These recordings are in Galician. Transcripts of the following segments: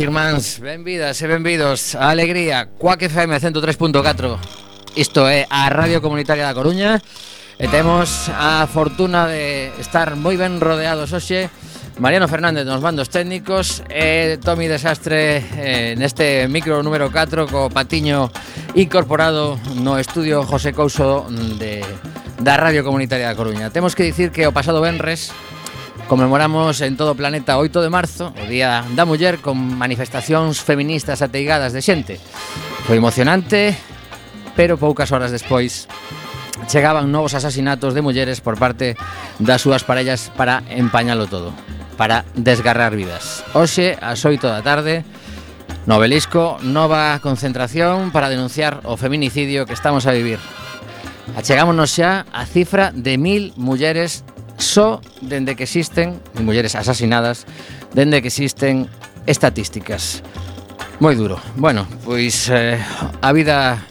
irmãos e irmáns, benvidas e benvidos. A Alegría, Cuac FM 103.4 Isto é a Radio Comunitaria da Coruña. E temos a fortuna de estar moi ben rodeados hoxe. Mariano Fernández nos mandos técnicos E Tomi Desastre eh, neste micro número 4 Co patiño incorporado no estudio José Couso de, da Radio Comunitaria da Coruña. Temos que dicir que o pasado Benres Conmemoramos en todo o planeta 8 de marzo o Día da Muller con manifestacións feministas ateigadas de xente. Foi emocionante, pero poucas horas despois chegaban novos asasinatos de mulleres por parte das súas parellas para empañalo todo, para desgarrar vidas. Hoxe, ás 8 da tarde, no Obelisco, nova concentración para denunciar o feminicidio que estamos a vivir. Achegámonos xa a cifra de mil mulleres só dende que existen de mulleres asasinadas, dende que existen estatísticas. Moi duro. Bueno, pois eh, a vida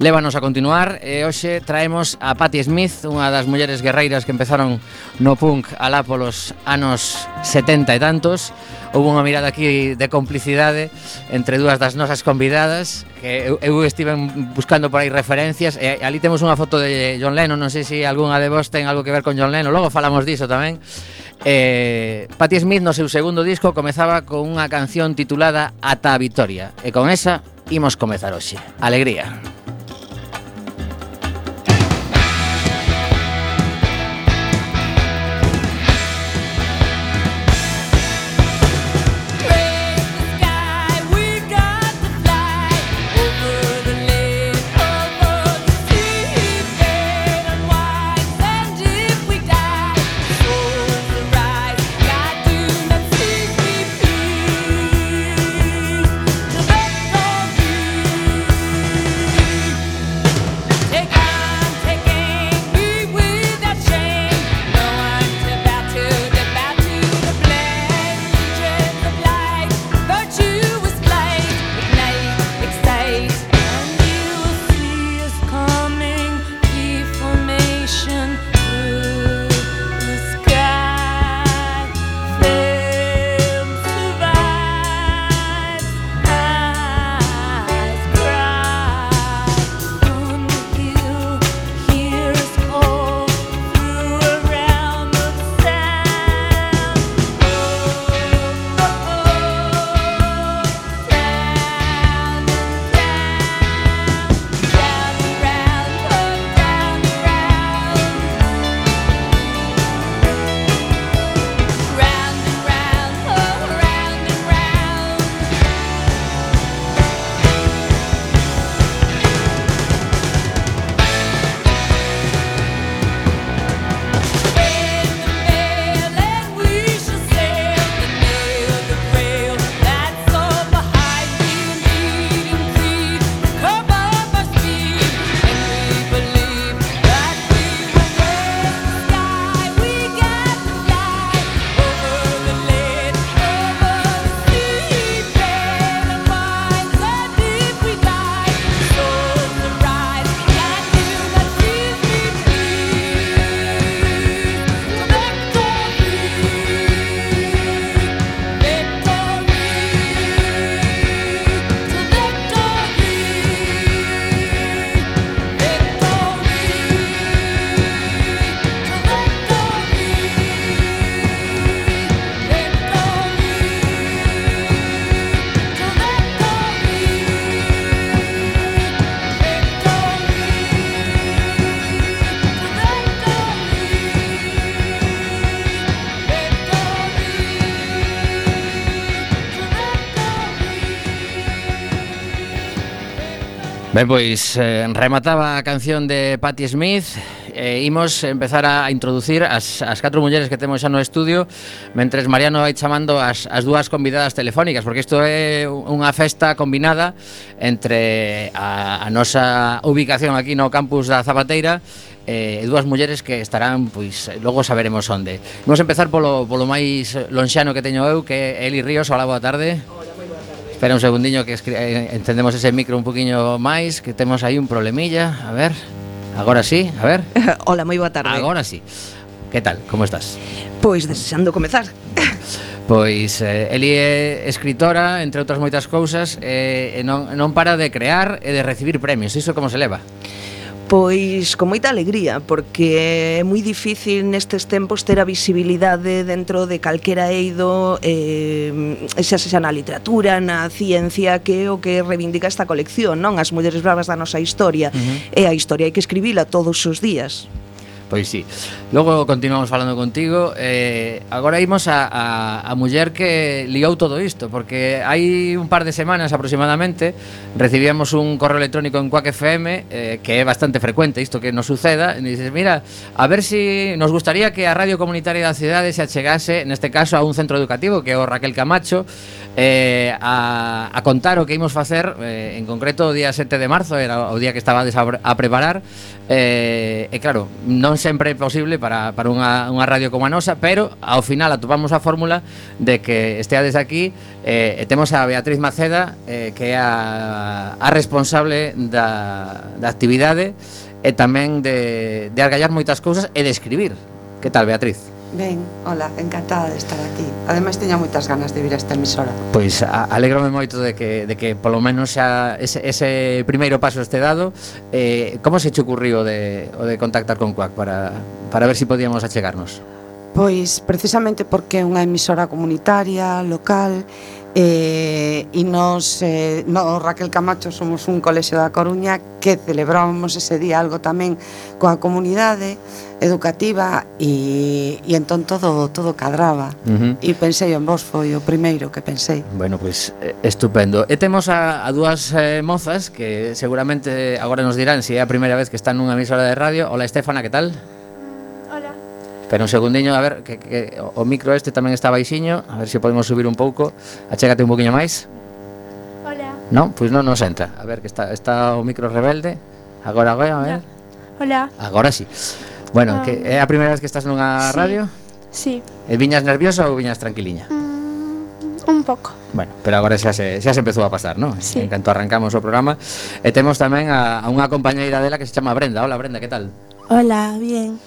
Lévanos a continuar e hoxe traemos a Patti Smith, unha das mulleres guerreiras que empezaron no punk alá polos anos 70 e tantos. Houve unha mirada aquí de complicidade entre dúas das nosas convidadas que eu, eu estive buscando por aí referencias e ali temos unha foto de John Lennon, non sei se algunha de vos ten algo que ver con John Lennon, logo falamos diso tamén. Eh, Patti Smith no seu segundo disco comezaba con unha canción titulada Ata a Victoria e con esa imos comezar hoxe. Alegría. Alegría. Ben, pois eh, remataba a canción de Patti Smith e eh, imos empezar a introducir as, as catro mulleres que temos xa no estudio mentres Mariano vai chamando as, as dúas convidadas telefónicas porque isto é unha festa combinada entre a, a nosa ubicación aquí no campus da Zapateira eh, dúas mulleres que estarán, pois, logo saberemos onde. Vamos empezar polo, polo máis lonxano que teño eu, que é Eli Ríos. Hola, boa tarde. Hola. Espera un segundiño que eh, encendemos ese micro un poquinho máis, que temos aí un problemilla, a ver. Agora sí, a ver. Hola, moi boa tarde. Agora sí. Que tal? Como estás? Pois desexando comezar. Pois eh, Eli é escritora, entre outras moitas cousas, eh, e non, non para de crear e de recibir premios. Iso como se leva? Pois con moita alegría, porque é moi difícil nestes tempos ter a visibilidade dentro de calquera eido, eh, xa sexa na literatura, na ciencia, que é o que reivindica esta colección, non? As mulleres bravas da nosa historia. Uh -huh. E a historia hai que escribila todos os días. Pois sí. Logo continuamos falando contigo. Eh, agora imos a, a, a muller que liou todo isto, porque hai un par de semanas aproximadamente recibíamos un correo electrónico en Quack FM eh, que é bastante frecuente isto que nos suceda, e dices, mira, a ver si nos gustaría que a Radio Comunitaria da Cidade se achegase, neste caso, a un centro educativo que é o Raquel Camacho, eh, a, a contar o que imos facer, eh, en concreto o día 7 de marzo, era o día que estaba a, a preparar, eh, e claro, non sempre é posible para, para unha, unha radio como a nosa, pero ao final atopamos a fórmula de que esteades aquí eh, e temos a Beatriz Maceda eh, que é a, a responsable da, da actividade e tamén de, de argallar moitas cousas e de escribir. Que tal, Beatriz? Ben, hola, encantada de estar aquí. Ademais teña moitas ganas de vir a esta emisora. Pois alégrome moito de que de que polo menos xa ese, ese primeiro paso este dado. Eh, como se che ocurriu de o de contactar con Cuac para para ver se si podíamos achegarnos? Pois precisamente porque é unha emisora comunitaria, local, Eh, e nos, eh, no, Raquel Camacho somos un colexio da Coruña que celebrábamos ese día algo tamén coa comunidade educativa e, e entón todo todo cadraba uh -huh. e pensei en vos foi o primeiro que pensei Bueno, pois pues, eh, estupendo E temos a, a dúas eh, mozas que seguramente agora nos dirán se si é a primeira vez que están nunha emisora de radio Hola Estefana, que tal? Pero un segundiño, a ver, que, que o micro este tamén está baixiño, a ver se si podemos subir un pouco. Achégate un poquinho máis. Hola. Non, pois non nos entra. A ver que está está o micro rebelde. Agora agora, a ver. Hola. Agora sí. Bueno, um, que é a primeira vez que estás nunha sí. radio? Sí. E viñas nerviosa ou viñas tranquiliña? Mm, un pouco. Bueno, pero agora xa se, xa se empezou a pasar, non? Sí. En canto arrancamos o programa E temos tamén a, a unha compañeira dela que se chama Brenda Hola Brenda, que tal? Hola, bien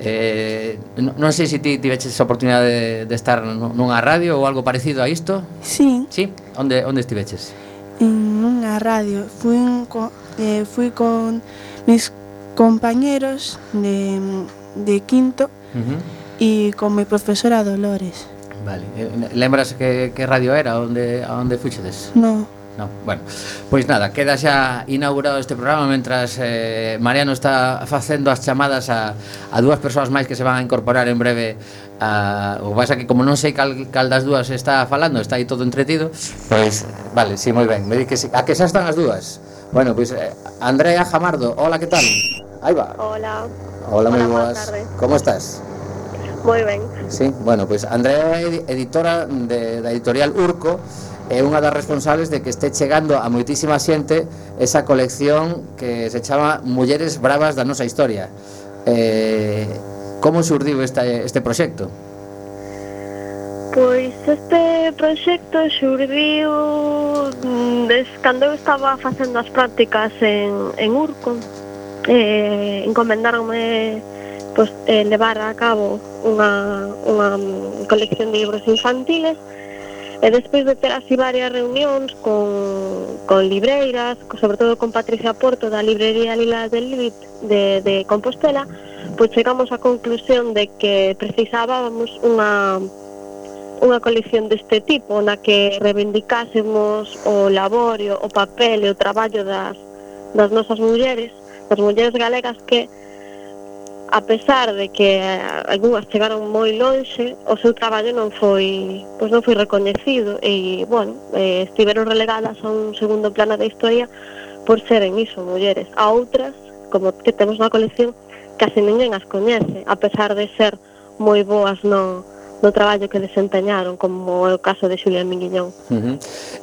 Eh, non sei se ti tiveches a oportunidade de, de estar nunha radio ou algo parecido a isto? Sí. Sí? Onde, onde estiveches? En unha radio. Fui, un, co, eh, fui con mis compañeros de, de quinto uh -huh. e con mi profesora Dolores. Vale. Eh, lembras que, que radio era? Onde, a onde fuchedes? No no? Bueno, pois nada, queda xa inaugurado este programa mentras eh, Mariano está facendo as chamadas a, a dúas persoas máis que se van a incorporar en breve a, o pasa que como non sei cal, cal das dúas está falando, está aí todo entretido pois, vale, si, sí, moi ben me di que sí. a que xa están as dúas bueno, pois, eh, Andrea Jamardo, hola, que tal? Aí va. Hola. Hola, moi boas. Como estás? Moi ben. Sí, bueno, pois pues Andrea é editora de, da editorial Urco é unha das responsables de que este chegando a moitísima xente esa colección que se chama Mulleres Bravas da nosa historia. Eh, como surdiu esta, este proxecto? Pois este proxecto xurdiu mm, des, cando eu estaba facendo as prácticas en, en Urco eh, encomendarme pois, eh, levar a cabo unha, unha colección de libros infantiles E despois de ter así varias reunións con, con libreiras, sobre todo con Patricia Porto da librería Lila del Libit de, de Compostela, pois chegamos á conclusión de que precisábamos unha unha colección deste tipo na que reivindicásemos o labor, o papel e o traballo das, das nosas mulleres, das mulleres galegas que a pesar de que algunhas chegaron moi lonxe, o seu traballo non foi, pois non foi recoñecido e, bueno, eh, estiveron relegadas a un segundo plano da historia por seren iso, mulleres. A outras, como que temos na colección, case ninguén as coñece, a pesar de ser moi boas no, no traballo que desempeñaron, como é o caso de Xulia Minguiñón. Uh -huh.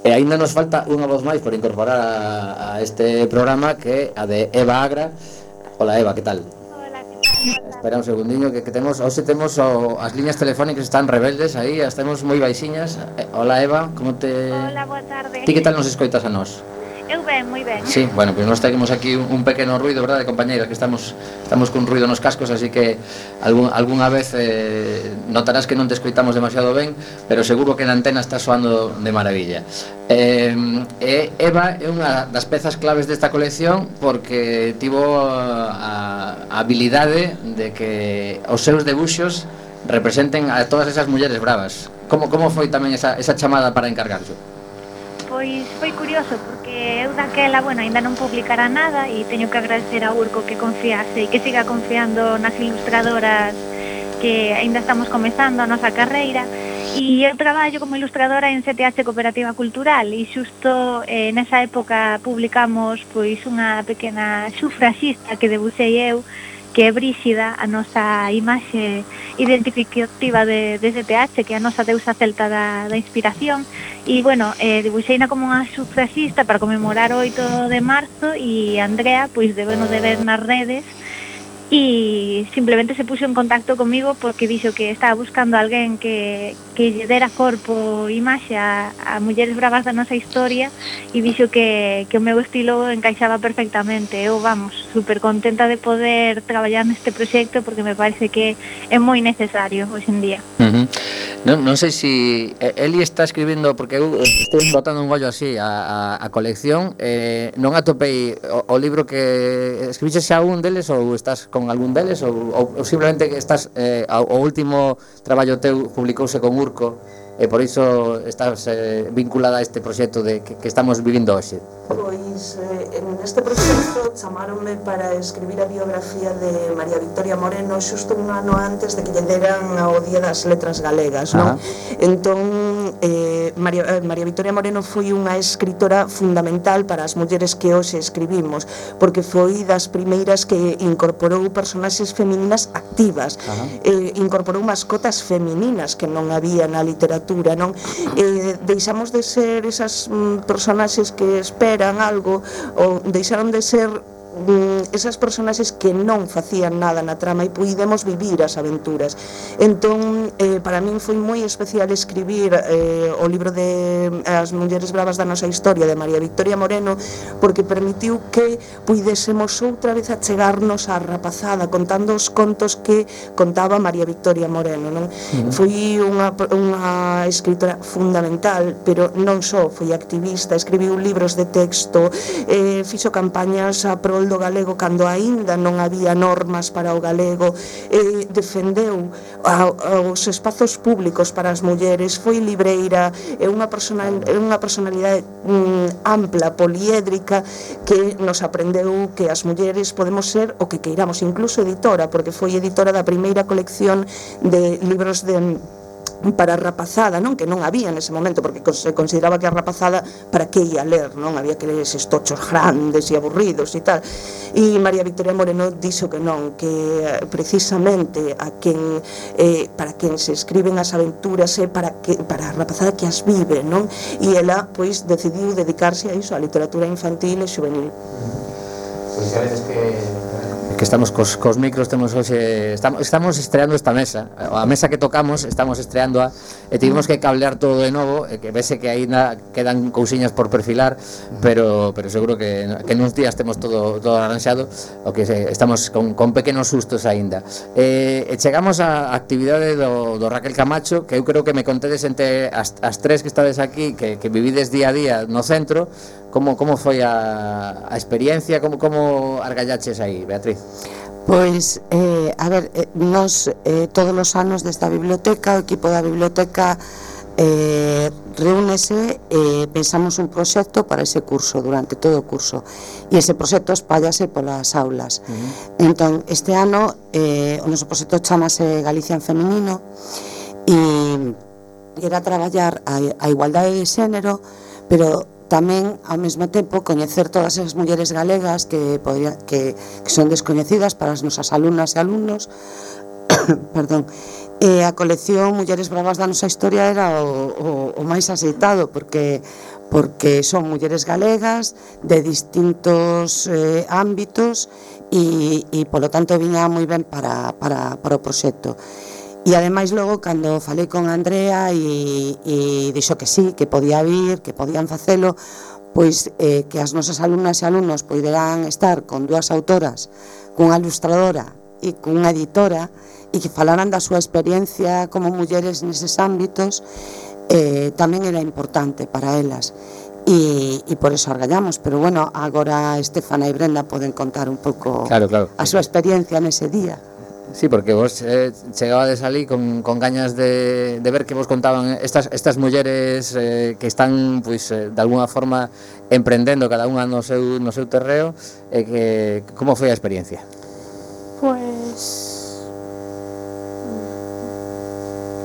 E ainda nos falta unha voz máis por incorporar a, a este programa, que é a de Eva Agra. Hola Eva, que tal? Espera un segundiño que, que temos, hoxe temos o, as liñas telefónicas están rebeldes aí, as temos moi baixiñas. Eh, hola Eva, como te Hola, boa tarde. Ti que tal nos escoitas a nós? Eu ben, moi ben. Sí, bueno, pois pues nós temos aquí un pequeno ruido, verdade, compañeiras, que estamos estamos con ruido nos cascos, así que algún, algunha vez eh, notarás que non te escoitamos demasiado ben, pero seguro que na antena está soando de maravilla. Eh, eh, Eva é unha das pezas claves desta colección porque tivo a, a habilidade de que os seus debuxos representen a todas esas mulleres bravas. Como como foi tamén esa esa chamada para encargarse? pois foi curioso porque eu daquela, bueno, aínda non publicara nada e teño que agradecer a Urco que confiase e que siga confiando nas ilustradoras que aínda estamos comezando a nosa carreira. E eu traballo como ilustradora en CTH Cooperativa Cultural e xusto eh, nesa época publicamos pois unha pequena xufraxista que debuxei eu que é bríxida a nosa imaxe identificativa de, de STH, que é a nosa deusa celta da, da inspiración, e, bueno, eh, dibuixeina como unha sufragista para conmemorar o 8 de marzo, e Andrea, pois, debeno de ver nas redes, e simplemente se puxo en contacto comigo porque dixo que estaba buscando alguén que, que lle dera corpo e imaxe a, a mulleres bravas da nosa historia e dixo que, que o meu estilo encaixaba perfectamente eu vamos, super contenta de poder traballar neste proxecto porque me parece que é moi necesario hoxe en día uh -huh. non, non sei se si eh, Eli está escribindo porque eu estou botando un gollo así a, a, a colección eh, non atopei o, o libro que escribiches xa un deles ou estás con algún deles ou, ou, ou simplemente que estás eh, o último traballo teu publicouse con Urco e por iso estás eh, vinculada a este proxecto de que, que estamos vivindo hoxe? Pois eh, neste proxecto chamáronme para escribir a biografía de María Victoria Moreno xusto un ano antes de que lle deran ao Día das Letras Galegas, non? Entón, eh, María, eh, María Victoria Moreno foi unha escritora fundamental para as mulleres que hoxe escribimos, porque foi das primeiras que incorporou personaxes femininas activas, Ajá. eh, incorporou mascotas femininas que non había na literatura, non? Eh, deixamos de ser esas mm, personaxes que esperan eran algo ou deixaron de ser mm, esas personaxes que non facían nada na trama e puidemos vivir as aventuras. Entón, eh, para min foi moi especial escribir eh, o libro de eh, As mulleres bravas da nosa historia de María Victoria Moreno porque permitiu que puidésemos outra vez achegarnos á rapazada contando os contos que contaba María Victoria Moreno. Non? Uh -huh. Foi unha, unha escritora fundamental, pero non só foi activista, escribiu libros de texto, eh, fixo campañas a prol do galego cando aínda non había normas para o galego e defendeu aos espazos públicos para as mulleres foi libreira é unha, persona, é unha personalidade mm, ampla, poliédrica que nos aprendeu que as mulleres podemos ser o que queiramos incluso editora, porque foi editora da primeira colección de libros de para a rapazada, non? Que non había nese momento porque se consideraba que a rapazada para que ia ler, non? Había que ler eses tochos grandes e aburridos e tal. E María Victoria Moreno dixo que non, que eh, precisamente a quen eh, para quen se escriben as aventuras é eh, para que para a rapazada que as vive, non? E ela pois decidiu dedicarse a iso, a literatura infantil e juvenil. Pois pues, a veces que que estamos cos, cos micros temos hoxe estamos, estamos estreando esta mesa. A mesa que tocamos estamos estreando a e tivemos que cablear todo de novo e que vese que aínda quedan cousiñas por perfilar pero pero seguro que, que nos días temos todo todo arranxado o que se, estamos con, con pequenos sustos aínda. E, e chegamos á actividade do, do Raquel Camacho que eu creo que me contedes entre as, as tres que estades aquí que, que vivides día a día no centro como, como foi a, a experiencia como, como argallaches aí, Beatriz? Pois, eh, a ver, eh, nos eh, todos os anos desta biblioteca, o equipo da biblioteca eh, reúnese e pensamos un proxecto para ese curso, durante todo o curso. E ese proxecto espállase polas aulas. Uh -huh. Entón, este ano, eh, o noso proxecto chamase Galicia en Feminino e era traballar a, a igualdade de xénero, pero Tamén, ao mesmo tempo, coñecer todas as mulleres galegas que, podría, que, que son descoñecidas para as nosas alumnas e alumnos. Perdón. E a colección Mulleres Bravas da nosa historia era o, o, o máis aceitado, porque porque son mulleres galegas de distintos eh, ámbitos e, e polo tanto viña moi ben para, para, para o proxecto. E ademais logo cando falei con Andrea e, e dixo que sí, que podía vir, que podían facelo, pois eh, que as nosas alumnas e alumnos poderán estar con dúas autoras, cunha ilustradora e cunha editora e que falaran da súa experiencia como mulleres neses ámbitos eh, tamén era importante para elas. E, e por eso argallamos. Pero bueno, agora Estefana e Brenda poden contar un pouco claro, claro. a súa experiencia nese día. Sí, porque vos eh, chegabades ali con, con gañas de, de ver que vos contaban estas, estas mulleres eh, que están, pois, eh, de alguna forma emprendendo cada unha no seu, no seu terreo e eh, que, como foi a experiencia? Pois...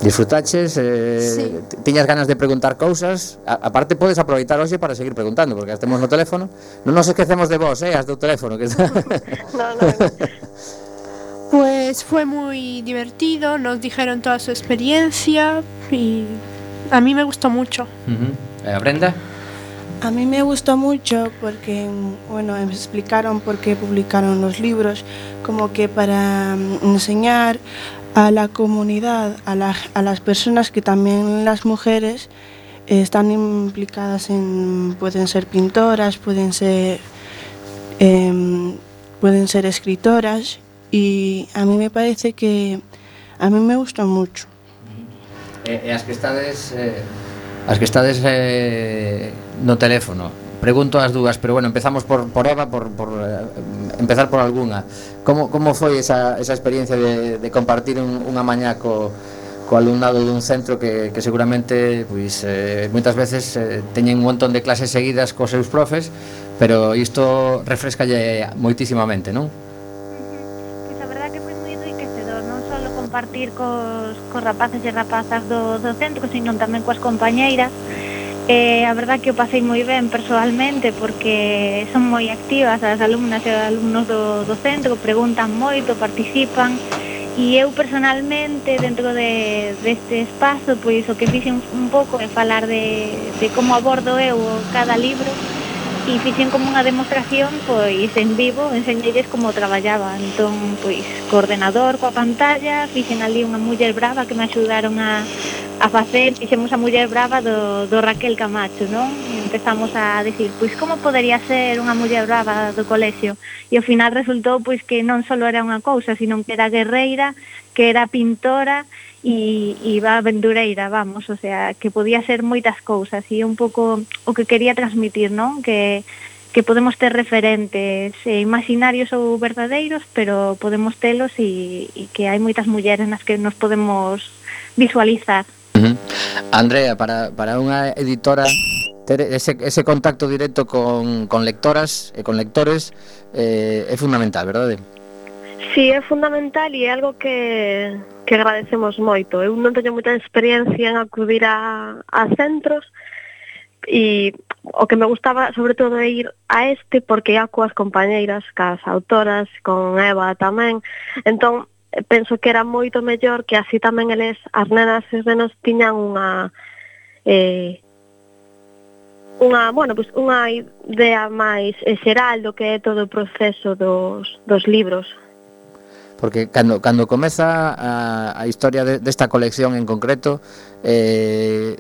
Disfrutaches, eh, sí. tiñas ganas de preguntar cousas a, Aparte podes aproveitar hoxe para seguir preguntando Porque as temos no teléfono Non nos esquecemos de vos, eh, as do teléfono que está... no, no, no. Pues fue muy divertido, nos dijeron toda su experiencia y a mí me gustó mucho. uh -huh. Brenda? A mí me gustó mucho porque, bueno, me explicaron por qué publicaron los libros, como que para mm, enseñar a la comunidad, a, la- a las personas que también las mujeres eh, están implicadas en, pueden ser pintoras, pueden ser, em, pueden ser escritoras e a mí me parece que a mí me gusta mucho. E, e as que estades eh, as que estades eh, no teléfono, pregunto as dúas, pero bueno, empezamos por, por Eva, por, por eh, empezar por alguna. Como, como foi esa, esa experiencia de, de compartir un, unha mañá co, co alumnado dun centro que, que seguramente pois, eh, moitas veces eh, teñen un montón de clases seguidas cos seus profes, pero isto refrescalle moitísimamente, non? compartir cos, cos rapaces e rapazas do, do centro, sino tamén coas compañeiras. Eh, a verdad que o pasei moi ben personalmente porque son moi activas as alumnas e os alumnos do, do centro, preguntan moito, participan, E eu personalmente dentro de, deste espazo, pois o que fixen un pouco é falar de, de como abordo eu cada libro e fixen como unha demostración pois en vivo, enseñeilles como traballaba entón pois coordenador coa pantalla, fixen ali unha muller brava que me axudaron a, a facer, fixemos a muller brava do, do Raquel Camacho, non? E empezamos a decir, pois como podería ser unha muller brava do colexio? E ao final resultou pois que non só era unha cousa, sino que era guerreira, que era pintora, e iba a aventureira, vamos, o sea, que podía ser moitas cousas e un pouco o que quería transmitir, non? Que que podemos ter referentes eh, imaginarios ou verdadeiros, pero podemos telos e, e que hai moitas mulleres nas que nos podemos visualizar. Uh -huh. Andrea, para, para unha editora ter ese, ese contacto directo con, con lectoras e con lectores eh, é fundamental, verdade? Si, sí, é fundamental e é algo que, que agradecemos moito. Eu non teño moita experiencia en acudir a, a centros e o que me gustaba sobre todo é ir a este porque ia coas compañeiras, cas autoras, con Eva tamén. Entón, penso que era moito mellor que así tamén eles, as nenas e os nenos tiñan unha... Eh, unha, bueno, pues, unha idea máis xeral do que é todo o proceso dos, dos libros porque cando, cando comeza a, a historia de, desta colección en concreto eh,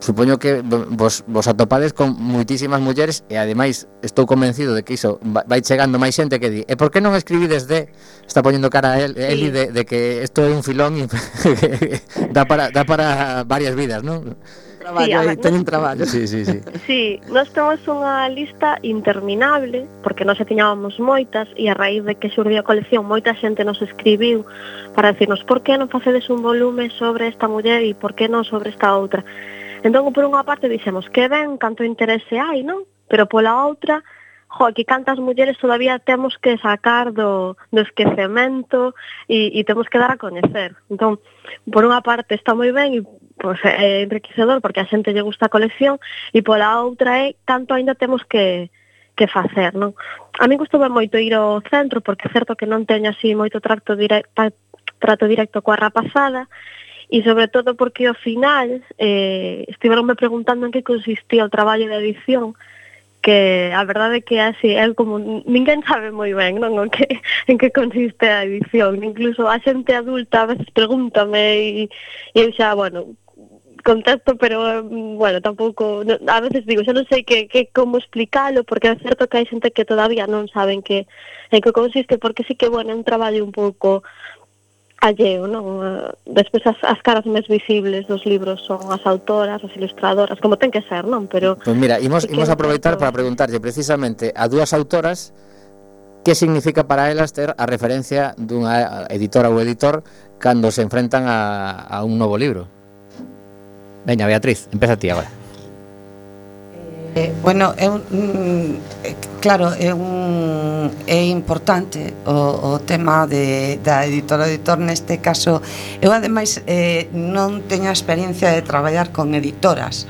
supoño que vos, vos atopades con muitísimas mulleres e ademais estou convencido de que iso vai chegando máis xente que di e por que non escribides de está poñendo cara a el, sí. Eli de, de que isto é un filón e dá, para, dá para varias vidas non? traballo sí, aí, teñen traballo. Sí, sí, sí. sí, nós temos unha lista interminable, porque non se tiñábamos moitas, e a raíz de que xurdiu a colección, moita xente nos escribiu para decirnos por que non facedes un volume sobre esta muller e por que non sobre esta outra. Entón, por unha parte, dixemos que ben, canto interese hai, non? Pero pola outra, jo, que cantas mulleres todavía temos que sacar do, do esquecemento e, e temos que dar a coñecer. Entón, por unha parte está moi ben e pois é eh, enriquecedor porque a xente lle gusta a colección e pola outra é tanto aínda temos que que facer, non? A min gustoume moito ir ao centro porque é certo que non teño así moito trato directo, trato directo coa rapazada e sobre todo porque ao final eh, estiveronme preguntando en que consistía o traballo de edición que a verdade é que así é como ninguén sabe moi ben non o que en que consiste a edición incluso a xente adulta a veces pregúntame e, e eu xa, bueno, contexto, pero mm, bueno, tampouco, no, a veces digo, xa non sei que, que como explicalo, porque é certo que hai xente que todavía non saben que en que consiste, porque sí que, bueno, é un traballo un pouco alleo, non? Eh, despois as, as caras máis visibles dos libros son as autoras, as ilustradoras, como ten que ser, non? Pero Pois pues mira, imos, imos aproveitar para preguntarlle precisamente a dúas autoras que significa para elas ter a referencia dunha editora ou editor cando se enfrentan a, a un novo libro? Veña, Beatriz, empeza ti agora. Eh, bueno, é un, mm, claro, é un é importante o, o tema de, da editora editor neste caso. Eu ademais eh, non teño a experiencia de traballar con editoras.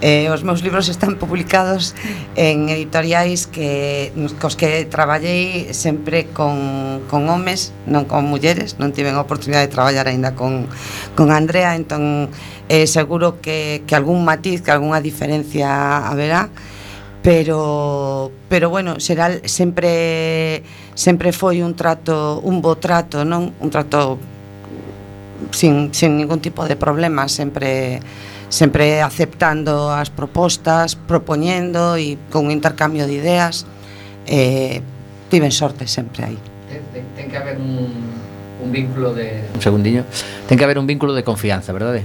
Eh, os meus libros están publicados en editoriais que cos que traballei sempre con, con homes, non con mulleres, non tiven a oportunidade de traballar aínda con, con Andrea, entón eh, seguro que, que algún matiz, que algunha diferencia haberá, pero pero bueno, será sempre sempre foi un trato, un bo trato, non? Un trato sin, sin ningún tipo de problema, sempre sempre aceptando as propostas, propoñendo e con un intercambio de ideas eh, tiven sorte sempre aí ten, ten, ten que haber un, un vínculo de... Un segundiño Ten que haber un vínculo de confianza, verdade?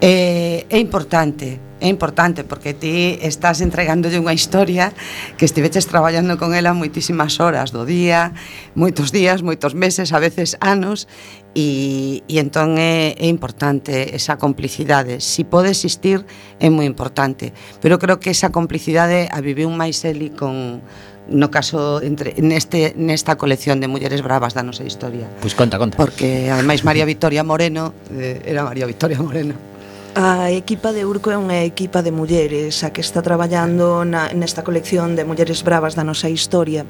Eh, é importante, é importante porque ti estás entregándolle unha historia que estiveches traballando con ela moitísimas horas do día, moitos días, moitos meses, a veces anos e, e entón é, é importante esa complicidade si pode existir é moi importante pero creo que esa complicidade a viviu máis eli con no caso entre neste nesta colección de mulleres bravas da nosa historia. Pois pues conta, conta. Porque ademais María Victoria Moreno eh, era María Victoria Moreno. A equipa de Urco é unha equipa de mulleres a que está traballando na, nesta colección de mulleres bravas da nosa historia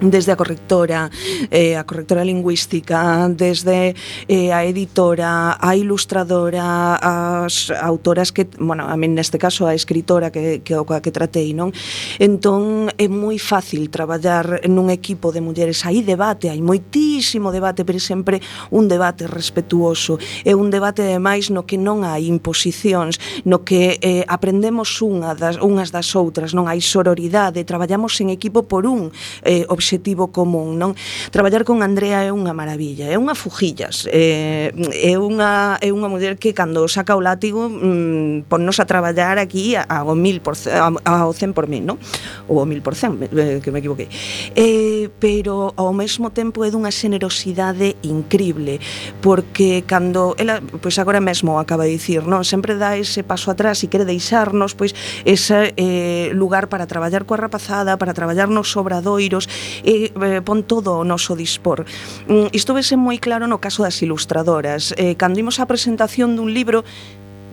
desde a correctora, eh, a correctora lingüística, desde eh, a editora, a ilustradora, as autoras que, bueno, a min neste caso a escritora que, que o coa que tratei, non? Entón é moi fácil traballar nun equipo de mulleres, hai debate, hai moitísimo debate, pero sempre un debate respetuoso, é un debate ademais no que non hai imposicións, no que eh, aprendemos unha das, unhas das outras, non? Hai sororidade, traballamos en equipo por un eh, objetivo obxectivo común, non? Traballar con Andrea é unha maravilla, é unha fujillas, é, eh, é unha é unha muller que cando saca o látigo mmm, ponnos a traballar aquí ao 1000% ao 100 por mil, non? Ou ao 1000%, eh, que me equivoquei. Eh, pero ao mesmo tempo é dunha xenerosidade incrible, porque cando ela, pois agora mesmo acaba de dicir, non, sempre dá ese paso atrás e quere deixarnos pois ese eh, lugar para traballar coa rapazada, para traballar nos obradoiros e eh, pon todo o noso dispor. Mm, isto vese moi claro no caso das ilustradoras. Eh, cando imos a presentación dun libro,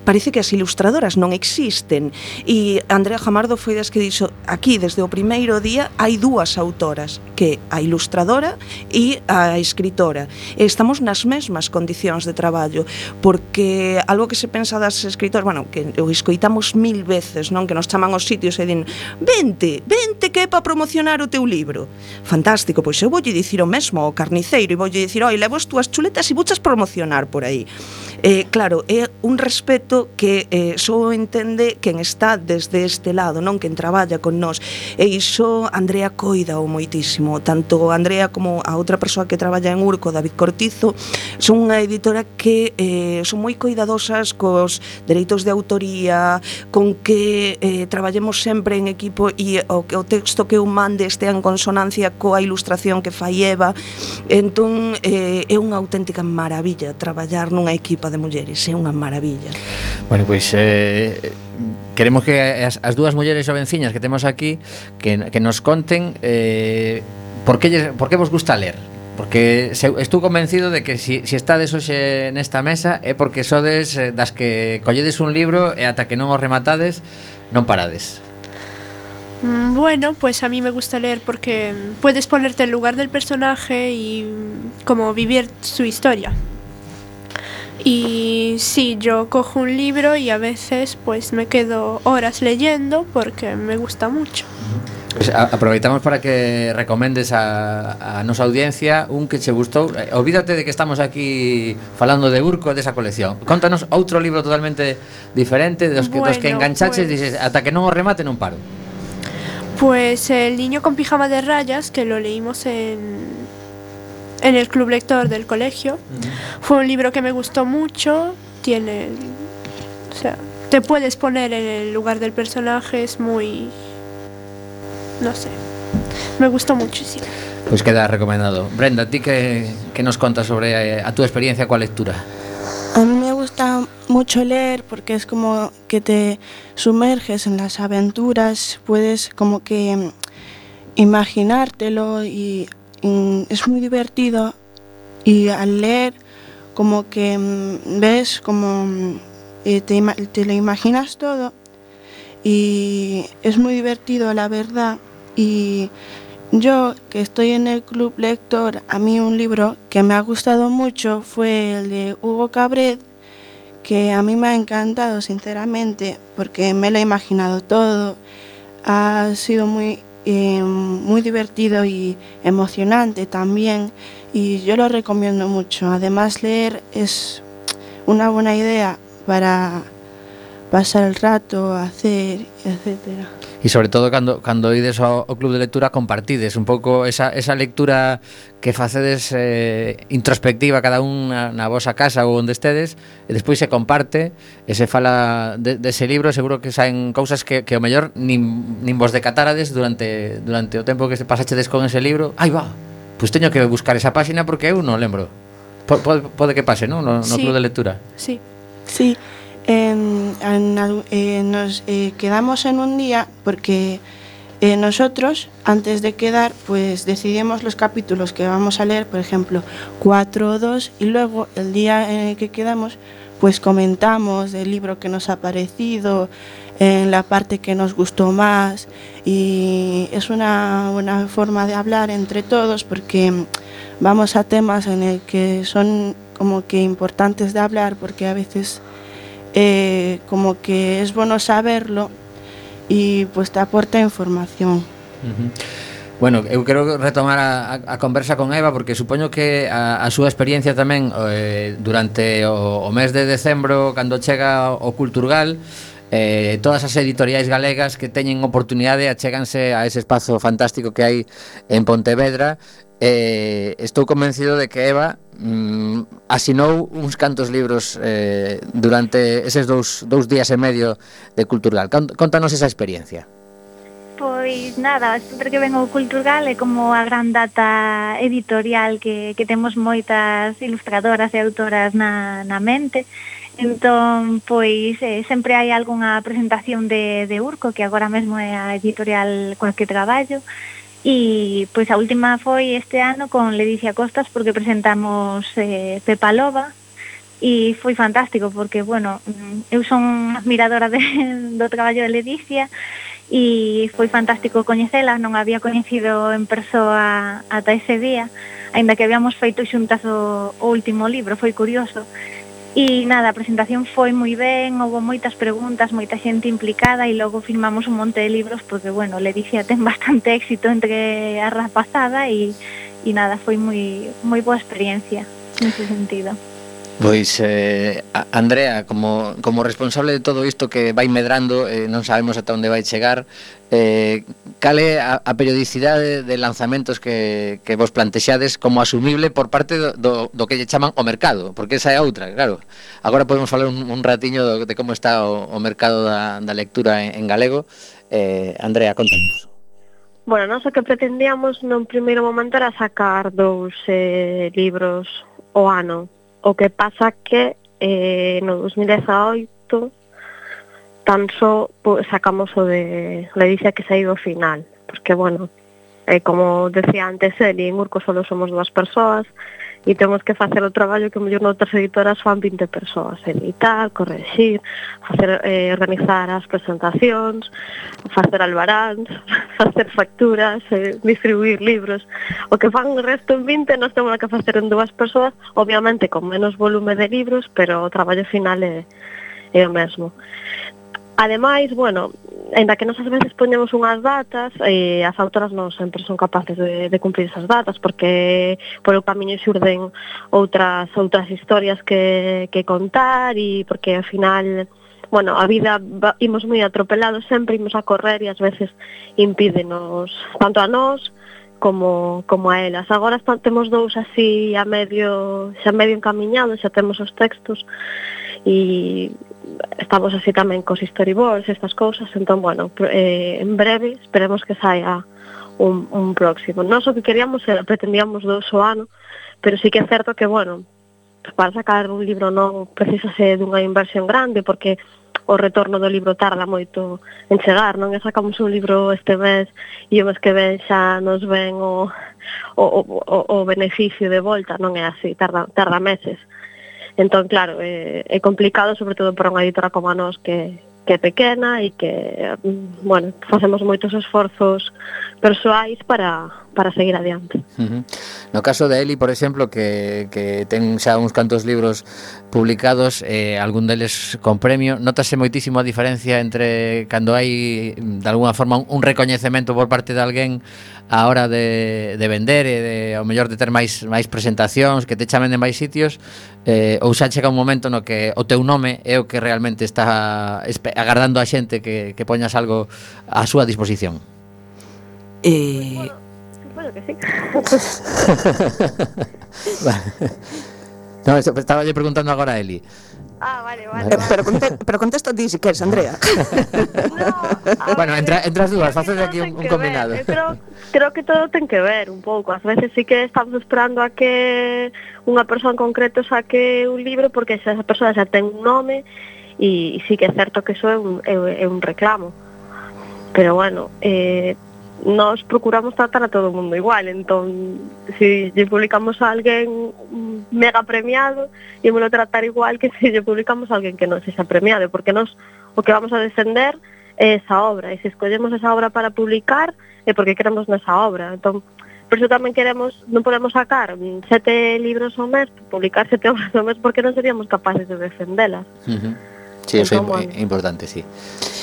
parece que as ilustradoras non existen. E Andrea Jamardo foi das que dixo aquí desde o primeiro día hai dúas autoras que a ilustradora e a escritora. E estamos nas mesmas condicións de traballo porque algo que se pensa das escritoras bueno, que o escoitamos mil veces non que nos chaman os sitios e din vente, vente que é para promocionar o teu libro fantástico, pois eu voulle dicir o mesmo ao carniceiro e voulle dicir oi, levo as túas chuletas e buchas promocionar por aí eh, claro, é un respeto isto que eh, só entende quen está desde este lado, non quen traballa con nós. E iso Andrea coida o moitísimo, tanto Andrea como a outra persoa que traballa en Urco, David Cortizo, son unha editora que eh, son moi coidadosas cos dereitos de autoría, con que eh, traballemos sempre en equipo e o, o texto que eu mande este en consonancia coa ilustración que fai Eva. Entón, eh, é unha auténtica maravilla traballar nunha equipa de mulleres, é unha maravilla. Bueno, pois eh, queremos que as, as dúas mulleres jovenciñas que temos aquí que, que nos conten eh, por, que, lle, por que vos gusta ler Porque se, estou convencido de que si, si estades hoxe nesta mesa é porque sodes eh, das que colledes un libro e ata que non o rematades non parades. Mm, bueno, pues a mí me gusta leer porque puedes ponerte en lugar del personaje y mm, como vivir su historia. Y sí, yo cojo un libro y a veces pues me quedo horas leyendo porque me gusta mucho. Pues aproveitamos para que recomendes a, a nosa audiencia un que che gustou. Eh, olvídate de que estamos aquí falando de Urco desa colección. Contanos outro libro totalmente diferente dos que, dos que Bueno, enganchaches pues- dices, ata que non o remate non paro. Pues El niño con pijama de rayas, que lo leímos en, en el club lector del colegio, fue un libro que me gustó mucho, tiene... O sea, te puedes poner en el lugar del personaje, es muy... No sé, me gustó muchísimo. Pois queda recomendado. Brenda, ti que, que nos contas sobre eh, a túa experiencia coa lectura? A mí me gusta mucho leer porque es como que te sumerges en las aventuras, puedes como que mm, imaginártelo y, es muy divertido y al leer como que mm, ves como mm, eh, te, te lo imaginas todo y es muy divertido la verdad y yo que estoy en el club lector, a mí un libro que me ha gustado mucho fue el de Hugo Cabret, que a mí me ha encantado sinceramente porque me lo he imaginado todo. Ha sido muy, eh, muy divertido y emocionante también y yo lo recomiendo mucho. Además leer es una buena idea para pasar el rato, hacer, etcétera. E sobre todo cando cando ides ao, ao club de lectura compartides un pouco esa, esa lectura que facedes eh, introspectiva cada un na, na vosa casa ou onde estedes e despois se comparte e se fala de, dese de libro seguro que saen cousas que, que o mellor nin, nin vos decatárades durante durante o tempo que se pasachedes con ese libro ai va, pois teño que buscar esa páxina porque eu non lembro Pode, pode que pase, non? No, no sí. club de lectura. Sí. Sí. En- eh, nos eh, quedamos en un día porque eh, nosotros, antes de quedar, pues decidimos los capítulos que vamos a leer, por ejemplo, 4 o 2, y luego el día en el que quedamos, pues comentamos del libro que nos ha parecido, en la parte que nos gustó más, y es una buena forma de hablar entre todos porque vamos a temas en el que son como que importantes de hablar porque a veces eh, como que es bueno saberlo y pues te aporta información. Uh -huh. Bueno, eu quero retomar a, a conversa con Eva porque supoño que a, a súa experiencia tamén eh, durante o, o mes de decembro cando chega o Culturgal eh, todas as editoriais galegas que teñen oportunidade achéganse a ese espazo fantástico que hai en Pontevedra eh, estou convencido de que Eva mm, asinou uns cantos libros eh, durante eses dous, dous días e medio de Culturgal. Contanos esa experiencia. Pois nada, sempre que vengo ao Culturgal é como a gran data editorial que, que temos moitas ilustradoras e autoras na, na mente, Entón, pois, eh, sempre hai algunha presentación de, de Urco, que agora mesmo é a editorial coa que traballo, E pois a última foi este ano con Ledicia Costas porque presentamos eh, Pepa Loba e foi fantástico porque, bueno, mm, eu son admiradora de, do traballo de Ledicia e foi fantástico coñecela, non había coñecido en persoa ata ese día, aínda que habíamos feito xuntas o, o último libro, foi curioso. E nada, a presentación foi moi ben, houve moitas preguntas, moita xente implicada e logo firmamos un monte de libros porque, bueno, le dixía ten bastante éxito entre a rapazada e, e nada, foi moi, moi boa experiencia nese sentido. Pois, eh, Andrea, como, como responsable de todo isto que vai medrando, eh, non sabemos ata onde vai chegar, eh, cal é a, a periodicidade de lanzamentos que, que vos plantexades como asumible por parte do, do, do que lle chaman o mercado? Porque esa é outra, claro. Agora podemos falar un, un ratiño do, de como está o, o mercado da, da lectura en, en galego. Eh, Andrea, contanos. Bueno, non o que pretendíamos nun primeiro momento era sacar dous eh, libros o ano O que pasa que eh, no 2018 tan só pues, sacamos o de Ledicia que saiu o final, porque, bueno, eh, como decía antes Eli, en Urco solo somos dúas persoas, e temos que facer o traballo que mellor noutras editoras fan 20 persoas, editar, corregir, facer, eh, organizar as presentacións, facer albaráns, facer facturas, eh, distribuir libros. O que fan o resto en 20 nos temos que facer en dúas persoas, obviamente con menos volume de libros, pero o traballo final é, é o mesmo. Ademais, bueno, ainda que nos as veces poñemos unhas datas, eh, as autoras non sempre son capaces de, de cumprir esas datas, porque por o camiño xurden outras outras historias que, que contar e porque ao final bueno, a vida va, imos moi atropelados, sempre imos a correr e ás veces impídenos tanto a nós como, como a elas. Agora está, temos dous así a medio, xa medio encaminhados, xa temos os textos e estamos así tamén cos storyboards, estas cousas, entón, bueno, eh, en breve esperemos que saia un, un próximo. Non o que queríamos era, pretendíamos dous o ano, pero sí que é certo que, bueno, para sacar un libro non precisase dunha inversión grande, porque o retorno do libro tarda moito en chegar, non? E sacamos un libro este mes e o mes que ven xa nos ven o, o, o, o beneficio de volta, non é así, tarda, tarda meses. Entón, claro, é, é complicado, sobre todo para unha editora como a nós que, que é pequena e que, mm, bueno, facemos moitos esforzos persoais para, para seguir adiante. Uh -huh. No caso de Eli, por exemplo, que, que ten xa uns cantos libros publicados, eh, algún deles con premio, notase moitísimo a diferencia entre cando hai, de alguna forma, un, un recoñecemento por parte de alguén a hora de, de vender e de, ao mellor de ter máis máis presentacións, que te chamen de máis sitios, eh, ou xa chega un momento no que o teu nome é o que realmente está agardando a xente que, que poñas algo á súa disposición. Eh, que sí. vale. No, estaba lle preguntando agora a Eli. Ah, vale, vale. Eh, vale. Pero, conte, pero contesta ti si queres, Andrea. no, bueno, entra, entras dúas, faces aquí un, un combinado. Ver, creo, creo que todo ten que ver un pouco. As veces sí que estamos esperando a que unha persoa en concreto saque un libro porque esa persoa xa ten un nome e, e sí que é certo que iso é un, é, é un reclamo. Pero bueno, eh, nos procuramos tratar a todo o mundo igual, entón, se lle publicamos a alguén mega premiado, ímolo tratar igual que se lle publicamos a alguén que non sexa premiado, porque nós o que vamos a defender é esa obra, e se escollemos esa obra para publicar, é porque queremos nesa obra, entón, por iso tamén queremos, non podemos sacar sete libros ao mes, publicar sete obras ao mes, porque non seríamos capaces de defendelas. Uh -huh. Sí, eso é, entón, bueno. importante, sí.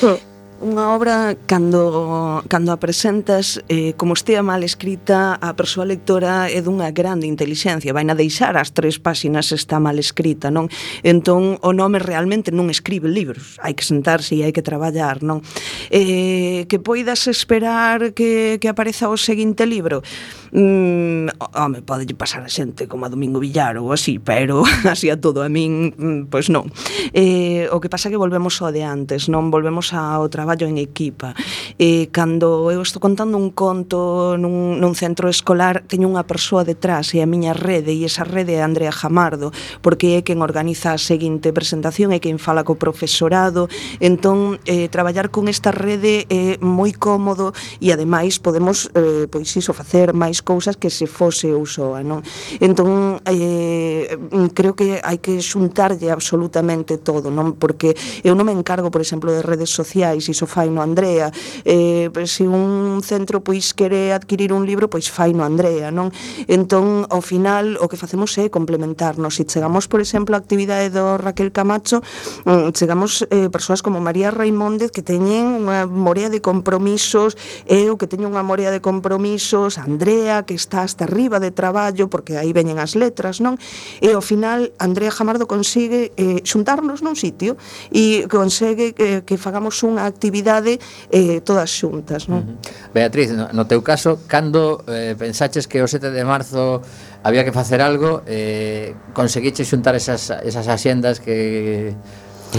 Uh -huh unha obra cando, cando a presentas eh, como estea mal escrita a persoa lectora é dunha grande inteligencia vai na deixar as tres páxinas está mal escrita non? Entón o nome realmente non escribe libros hai que sentarse e hai que traballar non? Eh, que poidas esperar que, que apareza o seguinte libro? mm, home, pode pasar a xente como a Domingo Villar ou así, pero así a todo a min, mm, pois pues non. Eh, o que pasa que volvemos ao de antes, non volvemos ao traballo en equipa. Eh, cando eu estou contando un conto nun, nun centro escolar, teño unha persoa detrás e a miña rede, e esa rede é Andrea Jamardo, porque é quen organiza a seguinte presentación, é quen fala co profesorado, entón eh, traballar con esta rede é moi cómodo e ademais podemos eh, pois iso facer máis cousas que se fose eu soa, non? Entón, eh, creo que hai que xuntarlle absolutamente todo, non? Porque eu non me encargo, por exemplo, de redes sociais, iso fai no Andrea, eh, se un centro pois quere adquirir un libro, pois fai no Andrea, non? Entón, ao final, o que facemos é complementarnos, se chegamos, por exemplo, a actividade do Raquel Camacho, mm, chegamos eh, persoas como María Raimóndez que teñen unha morea de compromisos, eu que teño unha morea de compromisos, Andrea, Andrea que está hasta arriba de traballo porque aí veñen as letras, non? E ao final Andrea Jamardo consegue eh, xuntarnos nun sitio e consegue eh, que fagamos unha actividade eh, todas xuntas, non? Uh -huh. Beatriz, no, no teu caso, cando eh, pensaches que o 7 de marzo había que facer algo, eh, conseguiches xuntar esas, esas axendas que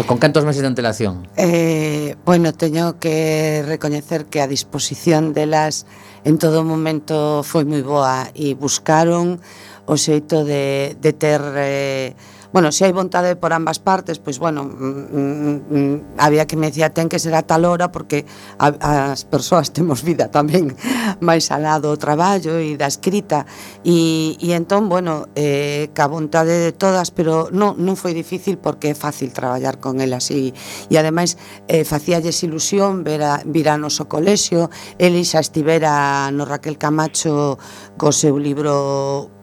Con cantos meses de antelación? Eh, bueno, teño que recoñecer que a disposición de las en todo momento foi moi boa e buscaron o xeito de, de ter eh, bueno, se hai vontade por ambas partes, pois bueno, mm, mm, mm, había que me decía ten que ser a tal hora porque a, as persoas temos vida tamén máis alá do traballo e da escrita e, e entón, bueno, eh, ca vontade de todas, pero non, non foi difícil porque é fácil traballar con elas e, e ademais eh, facíalles ilusión ver a, vir a noso colexio, xa estivera no Raquel Camacho co seu libro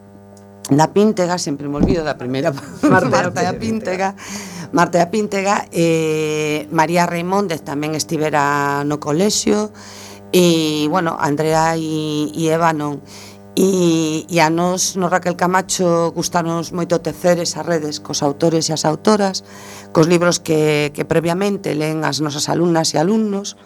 da Píntega, sempre me olvido da primeira Marta, Marta da Píntega, Marta da Píntega, eh, María Reimóndez tamén estivera no colexio, e, bueno, Andrea e, e Eva non. E, e a nos, no Raquel Camacho, gustanos moito tecer esas redes cos autores e as autoras, cos libros que, que previamente leen as nosas alumnas e alumnos,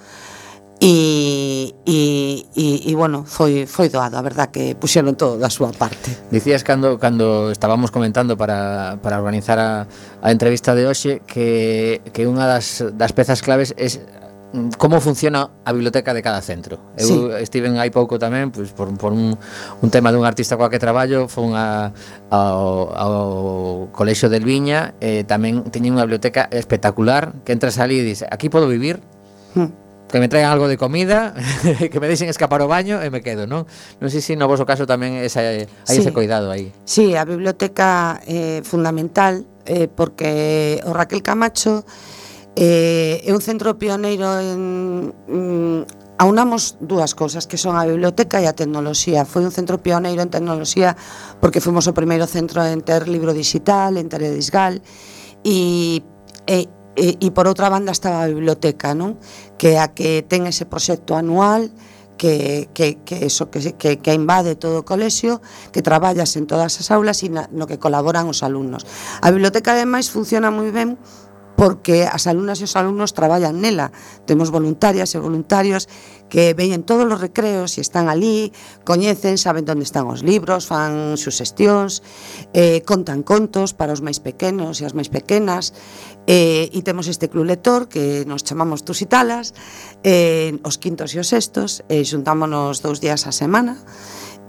E, e, e, e bueno, foi foi doado, a verdad que puxeron todo da súa parte. Dicías cando cando estábamos comentando para, para organizar a, a entrevista de hoxe que, que unha das, das pezas claves é mm, como funciona a biblioteca de cada centro. Eu sí. estiven hai pouco tamén, pois por por un un tema dun artista coa que traballo, fun a ao, ao Colexio del Viña e eh, tamén teñen unha biblioteca espectacular que entras ali e dices, aquí podo vivir. Hmm que me traigan algo de comida, que me deixen escapar o baño e me quedo, non? Non sei se no vosso caso tamén esa, hai sí. ese cuidado aí. Sí, a biblioteca é eh, fundamental eh, porque o Raquel Camacho eh, é un centro pioneiro en... Mm, aunamos dúas cousas que son a biblioteca e a tecnoloxía. Foi un centro pioneiro en tecnoloxía porque fomos o primeiro centro en ter libro digital, en ter edisgal e, e e, e por outra banda estaba a biblioteca, non? Que a que ten ese proxecto anual que, que, que eso que, que, que invade todo o colexio, que traballas en todas as aulas e na, no que colaboran os alumnos. A biblioteca ademais funciona moi ben porque as alumnas e os alumnos traballan nela. Temos voluntarias e voluntarios que veñen todos os recreos e están ali, coñecen, saben onde están os libros, fan suxestións, eh, contan contos para os máis pequenos e as máis pequenas, eh, e temos este club lector que nos chamamos Tusitalas, eh, os quintos e os sextos, eh, xuntámonos dous días a semana,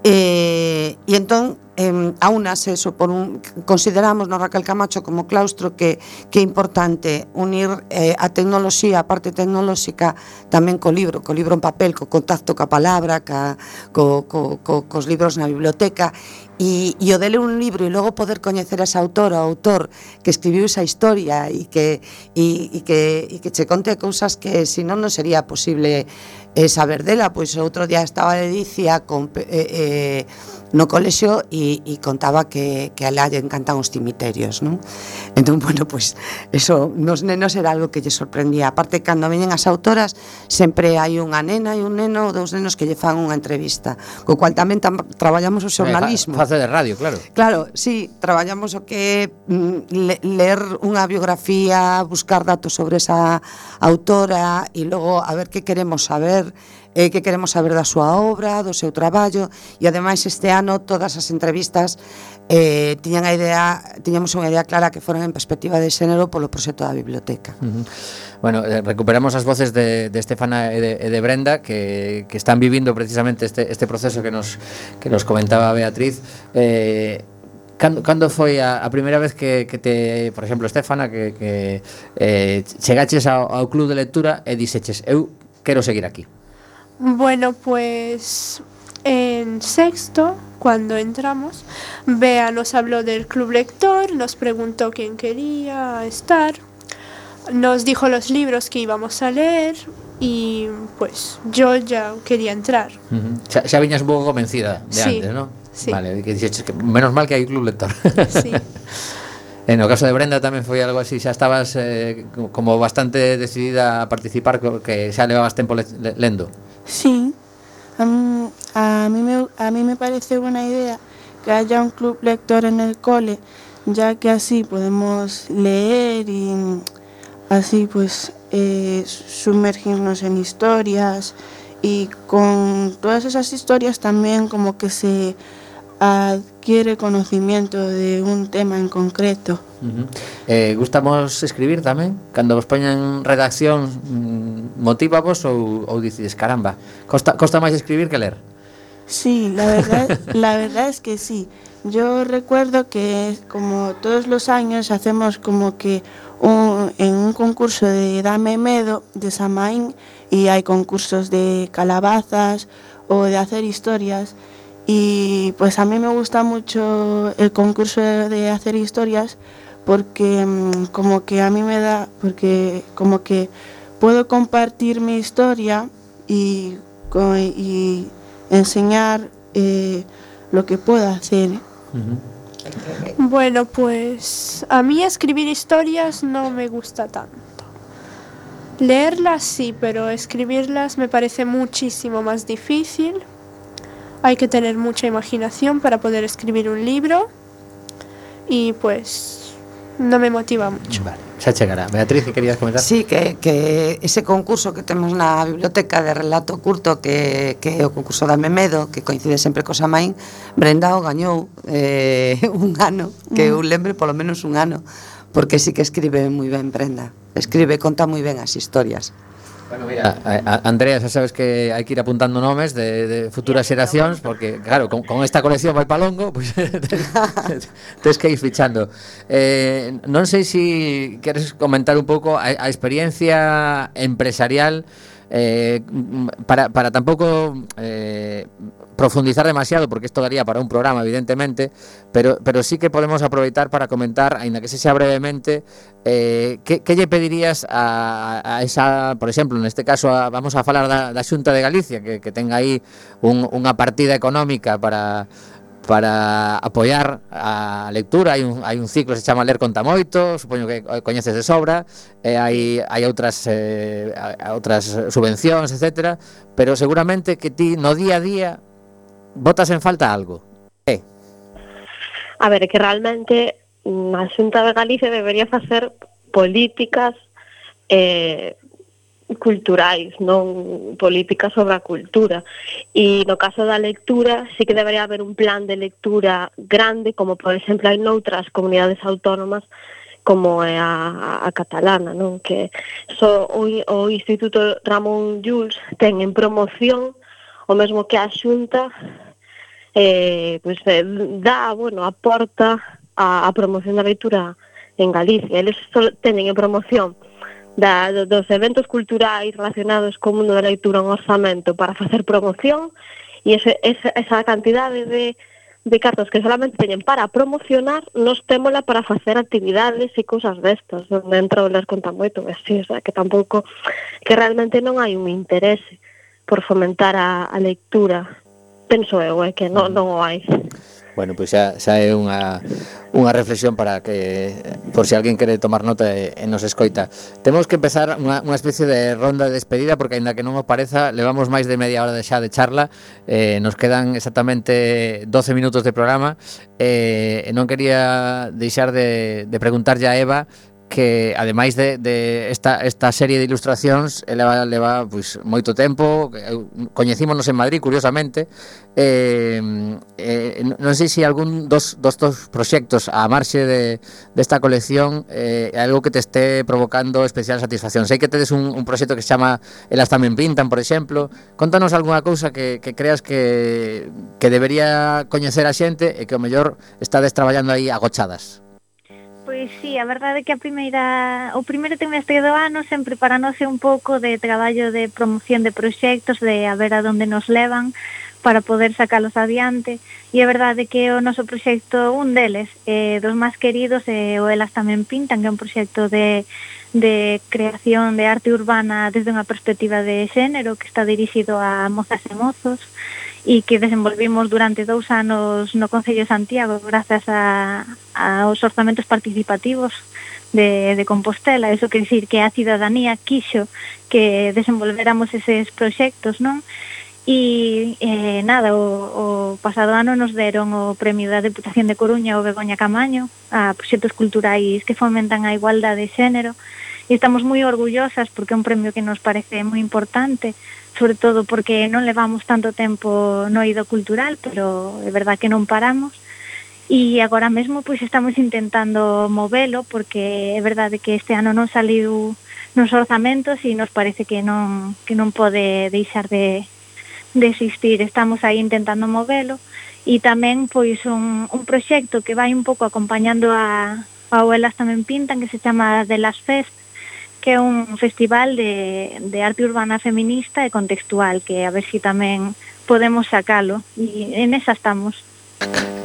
E, e entón eh, aúnase eso por un consideramos no Raquel Camacho como claustro que que é importante unir eh, a tecnoloxía, a parte tecnolóxica tamén co libro, co libro en papel, co contacto ca palabra, ca co, co, co cos libros na biblioteca. E, e o dele un libro e logo poder coñecer esa autora ou autor que escribiu esa historia e que e, e que e que che conte cousas que se non non sería posible eh, saber de la, pues otro día estaba Leticia con, eh, eh no colexio e, e contaba que, que a ela lle encantan os cimiterios, non? Entón, bueno, pois, pues, eso nos nenos era algo que lle sorprendía. Aparte, cando veñen as autoras, sempre hai unha nena e un neno, dous nenos que lle fan unha entrevista, co cual tamén tam traballamos o eh, xornalismo. Face de radio, claro. Claro, sí, traballamos o que mm, le, ler unha biografía, buscar datos sobre esa autora e logo a ver que queremos saber eh, que queremos saber da súa obra, do seu traballo e ademais este ano todas as entrevistas eh, tiñan a idea, tiñamos unha idea clara que foran en perspectiva de xénero polo proxecto da biblioteca. Uh -huh. Bueno, eh, recuperamos as voces de, de Estefana e de, e de Brenda que, que están vivindo precisamente este, este proceso que nos, que nos comentaba Beatriz. Eh, Cando, cando foi a, a primeira vez que, que te, por exemplo, Estefana, que, que eh, chegaches ao, ao club de lectura e dixeches, eu quero seguir aquí? Bueno, pues en sexto, cuando entramos, Bea nos habló del club lector, nos preguntó quién quería estar, nos dijo los libros que íbamos a leer y pues yo ya quería entrar. Uh -huh. xa, xa viñas un pouco convencida de sí, antes, ¿no? Sí. Vale, que que menos mal que hai club lector. Sí. En o caso de Brenda tamén foi algo así, xa estabas eh, como bastante decidida a participar que xa levabas tempo le, le, lendo. Sí, a mí, me, a mí me parece buena idea que haya un club lector en el cole, ya que así podemos leer y así pues eh, sumergirnos en historias y con todas esas historias también como que se adquiere conocimiento de un tema en concreto. Uh -huh. eh, gustamos escribir tamén? Cando vos poñen redacción, mm, motiva vos ou, ou dices, caramba, costa, costa máis escribir que ler? Sí, la verdad, la verdad es que sí. Yo recuerdo que como todos los años hacemos como que un, en un concurso de Dame Medo de Samaín y hay concursos de calabazas o de hacer historias y pues a mí me gusta mucho el concurso de hacer historias porque mm, como que a mí me da, porque como que puedo compartir mi historia y, y enseñar eh, lo que puedo hacer. Bueno, pues a mí escribir historias no me gusta tanto. Leerlas sí, pero escribirlas me parece muchísimo más difícil. Hay que tener mucha imaginación para poder escribir un libro y pues non me motiva mucho. Vale, xa chegará. Beatriz, que querías comentar? Sí, que, que ese concurso que temos na biblioteca de relato curto que, que é o concurso da Memedo, que coincide sempre co Samaín, Brenda o gañou eh, un ano, que mm. eu lembre polo menos un ano, porque sí que escribe moi ben Brenda. Escribe, conta moi ben as historias. Bueno, mira, a, a, Andrea, xa sabes que hai que ir apuntando nomes de, de futuras xeracións porque, claro, con, con esta colección vai pa longo pois, pues, tes que ir fichando. Eh, Non sei se si queres comentar un pouco a, a experiencia empresarial eh, para, para tampouco eh, profundizar demasiado porque esto daría para un programa evidentemente, pero, pero sí que podemos aproveitar para comentar, aínda que se sea brevemente, eh, que, que lle pedirías a, a esa, por exemplo, neste caso a, vamos a falar da, da Xunta de Galicia que, que ten aí un, unha partida económica para para apoiar a lectura? Hai un, hai un ciclo que se chama Ler conta moito supoño que coñeces de sobra e hai, hai outras eh, outras eh, subvencións, etc pero seguramente que ti no día a día botas en falta algo? Eh. A ver, que realmente a Xunta de Galicia debería facer políticas eh, culturais, non políticas sobre a cultura. E no caso da lectura, sí que debería haber un plan de lectura grande, como por exemplo hai noutras comunidades autónomas como é a, a catalana, non? Que so, o, o Instituto Ramón Llull ten en promoción o mesmo que a Xunta eh, pues, eh, dá, bueno, aporta a, a promoción da leitura en Galicia. Eles só teñen en promoción da, dos eventos culturais relacionados co mundo da leitura un orzamento para facer promoción e ese, esa, esa cantidade de, de cartas que solamente teñen para promocionar, nos témola para facer actividades e cousas destas, onde entra o les conta moito, así, o sea, que tampouco, que realmente non hai un interese por fomentar a, a lectura penso eu, é que non, non o hai. Bueno, pois xa, xa é unha, unha reflexión para que, por se si alguén quere tomar nota e, e nos escoita. Temos que empezar unha, unha especie de ronda de despedida, porque, aínda que non os pareza, levamos máis de media hora de xa de charla, eh, nos quedan exactamente 12 minutos de programa, eh, e non quería deixar de, de preguntarlle a Eva que ademais de, de esta, esta serie de ilustracións eh, leva, leva pois, moito tempo coñecímonos en Madrid curiosamente eh, eh, non sei se algún dos, dos, dos proxectos a marxe de, desta colección eh, algo que te este provocando especial satisfacción. Sei que tedes un, un proxecto que se chama Elas tamén pintan, por exemplo. Contanos algunha cousa que, que creas que, que debería coñecer a xente e que o mellor estades traballando aí agochadas. Pois sí, a verdade é que a primeira, o primeiro trimestre do ano sempre para nós é un pouco de traballo de promoción de proxectos, de a ver a donde nos levan para poder sacalos adiante. E é verdade que o noso proxecto, un deles, eh, dos máis queridos, é eh, o Elas tamén pintan, que é un proxecto de, de creación de arte urbana desde unha perspectiva de xénero que está dirixido a mozas e mozos e que desenvolvimos durante dous anos no Concello de Santiago grazas a, aos orzamentos participativos de, de Compostela. Eso quer dicir que a cidadanía quixo que desenvolveramos eses proxectos, non? E eh, nada, o, o pasado ano nos deron o Premio da Deputación de Coruña o Begoña Camaño a proxectos culturais que fomentan a igualdade de xénero e estamos moi orgullosas porque é un premio que nos parece moi importante sobre todo porque non levamos tanto tempo no ido cultural, pero é verdad que non paramos. E agora mesmo pois estamos intentando movelo porque é verdade que este ano non saliu nos orzamentos e nos parece que non que non pode deixar de de existir. Estamos aí intentando movelo e tamén pois un, un proxecto que vai un pouco acompañando a, a Oelas tamén pintan que se chama The Last Fest que é un festival de, de arte urbana feminista e contextual, que a ver se si tamén podemos sacalo, e en esa estamos.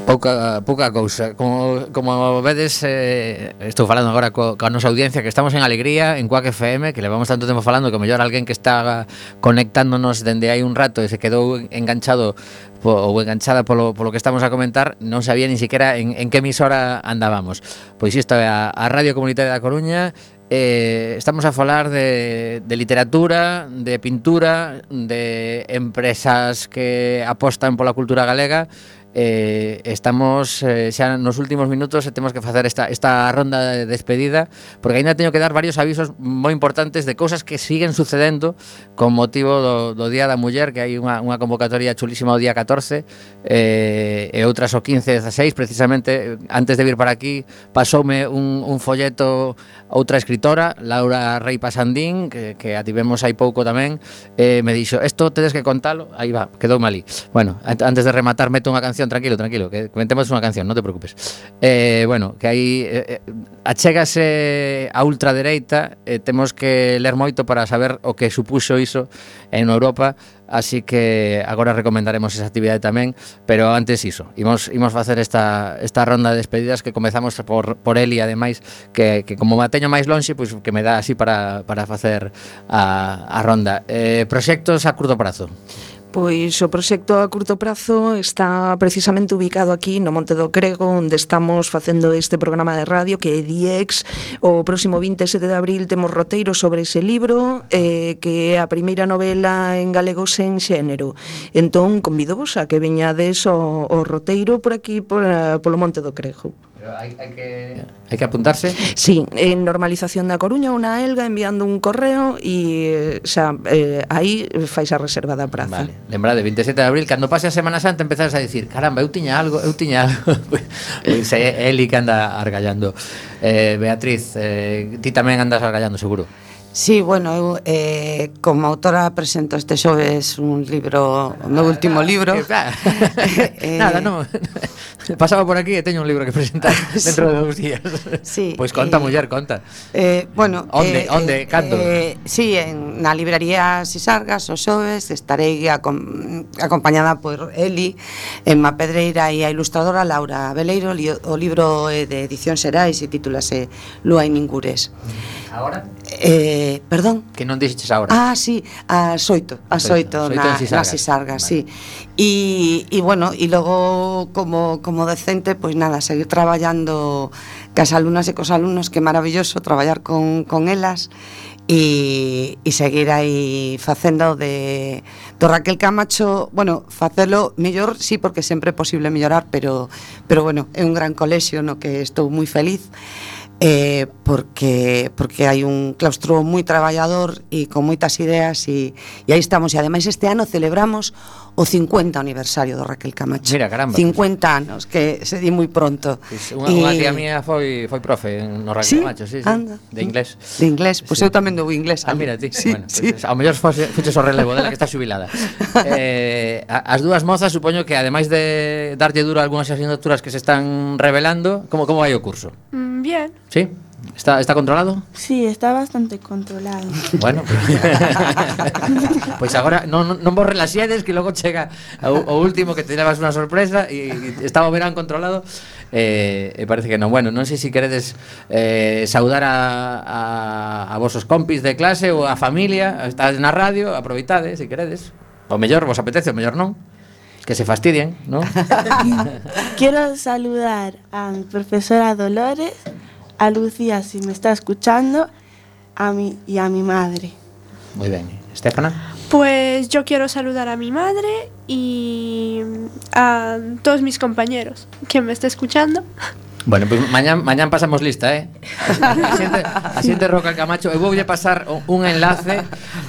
Pouca, pouca cousa. Como, como vedes eh, Estou falando agora co, coa nosa audiencia Que estamos en alegría en Cuac FM Que levamos tanto tempo falando Que mellor alguén que está conectándonos Dende hai un rato E se quedou enganchado po, Ou enganchada polo, polo que estamos a comentar Non sabía ni siquiera en, en que emisora andábamos. Pois isto é a, a Radio Comunitaria da Coruña Eh, estamos a falar de, de literatura, de pintura, de empresas que apostan pola cultura galega eh, estamos eh, xa nos últimos minutos e temos que facer esta, esta ronda de despedida porque ainda teño que dar varios avisos moi importantes de cousas que siguen sucedendo con motivo do, do Día da Muller que hai unha, unha convocatoria chulísima o día 14 eh, e outras o 15 16 precisamente antes de vir para aquí pasoume un, un folleto outra escritora Laura Rey Pasandín que, que ativemos hai pouco tamén eh, me dixo, isto tedes que contalo aí va, quedou malí bueno, antes de rematar meto unha canción canción, tranquilo, tranquilo, que comentemos unha canción, non te preocupes. Eh, bueno, que aí eh, eh, achégase a ultradereita, eh, temos que ler moito para saber o que supuxo iso en Europa, así que agora recomendaremos esa actividade tamén, pero antes iso, imos, imos facer esta, esta ronda de despedidas que comezamos por, por Eli, ademais, que, que como mateño máis lonxe, pois pues, que me dá así para, para facer a, a ronda. Eh, proxectos a curto prazo? Pois o proxecto a curto prazo está precisamente ubicado aquí no Monte do Crego onde estamos facendo este programa de radio que é DIEX o próximo 27 de abril temos roteiro sobre ese libro eh, que é a primeira novela en galego sen xénero. Entón convido vos a que veñades o, o roteiro por aquí por, eh, polo Monte do Crego. Pero hay, hay, que... hay, que... apuntarse. Sí, en normalización da Coruña, unha elga enviando un correo e xa eh, aí eh, fais a reserva da praza. Vale. Lembrade, 27 de abril, cando pase a Semana Santa empezades a dicir, caramba, eu tiña algo, eu tiña algo. pois é eh, Eli que anda argallando. Eh, Beatriz, eh, ti tamén andas argallando, seguro. Sí, bueno, eu eh, como autora presento este xoves un libro, o meu último libro. eh, Nada, non. Pasaba por aquí e teño un libro que presentar dentro sí. de dous días. Sí, pois pues conta, eh, muller, conta. Eh, bueno, onde, eh, onde, eh, cando? Eh, sí, en na librería Sisargas o xoves estarei acom acompañada por Eli, Emma Pedreira e a ilustradora Laura Veleiro, li o libro é de Edición Xerais e titúlase Lua e Ningures. Mm. Agora? Eh, perdón? Que non dixeches agora. Ah, sí, as oito, as oito na, na Sisarga, vale. sí. E, e bueno, e logo como, como decente, pois pues nada, seguir traballando cas alumnas e cos alumnos, que maravilloso traballar con, con elas e, e seguir aí facendo de do Raquel Camacho, bueno, facelo mellor, sí, porque sempre é posible mellorar, pero pero bueno, é un gran colexio no que estou moi feliz eh, porque porque hai un claustro moi traballador e con moitas ideas e, e aí estamos. E ademais este ano celebramos o 50 aniversario do Raquel Camacho. Mira, caramba. 50 anos, que se di moi pronto. Pues unha, e... unha tía mía foi foi profe no Raquel ¿Sí? Camacho, sí, sí, Anda. de inglés. De inglés, pois pues sí. eu tamén dou inglés. Ah, mira, ti. Sí, bueno, sí. Pues, ao mellor fuches o relevo dela que está xubilada. eh, as dúas mozas supoño que ademais de darlle duro a algunhas asignaturas que se están revelando, como como vai o curso? Mm, bien. ¿Sí? ¿Está, ¿Está controlado? Sí, está bastante controlado. Bueno, pois agora non, non vos relaxedes que logo chega o, o último que te levas unha sorpresa e, e estaba o verán controlado eh, e parece que non. Bueno, non sei se si queredes eh, saudar a, a, a vosos compis de clase ou a familia, estás na radio, aproveitade eh, se si queredes. O mellor vos apetece, o mellor non que se fastidien, ¿no? Quiero saludar a mi profesora Dolores, a Lucía si me está escuchando, a mi y a mi madre. Moi ben. Estefana? Pues yo quiero saludar a mi madre y a todos mis compañeros. Quien me esté escuchando. Bueno, pues mañán, mañán pasamos lista, eh? Asiente, asiente Roca Camacho Eu voulle pasar un enlace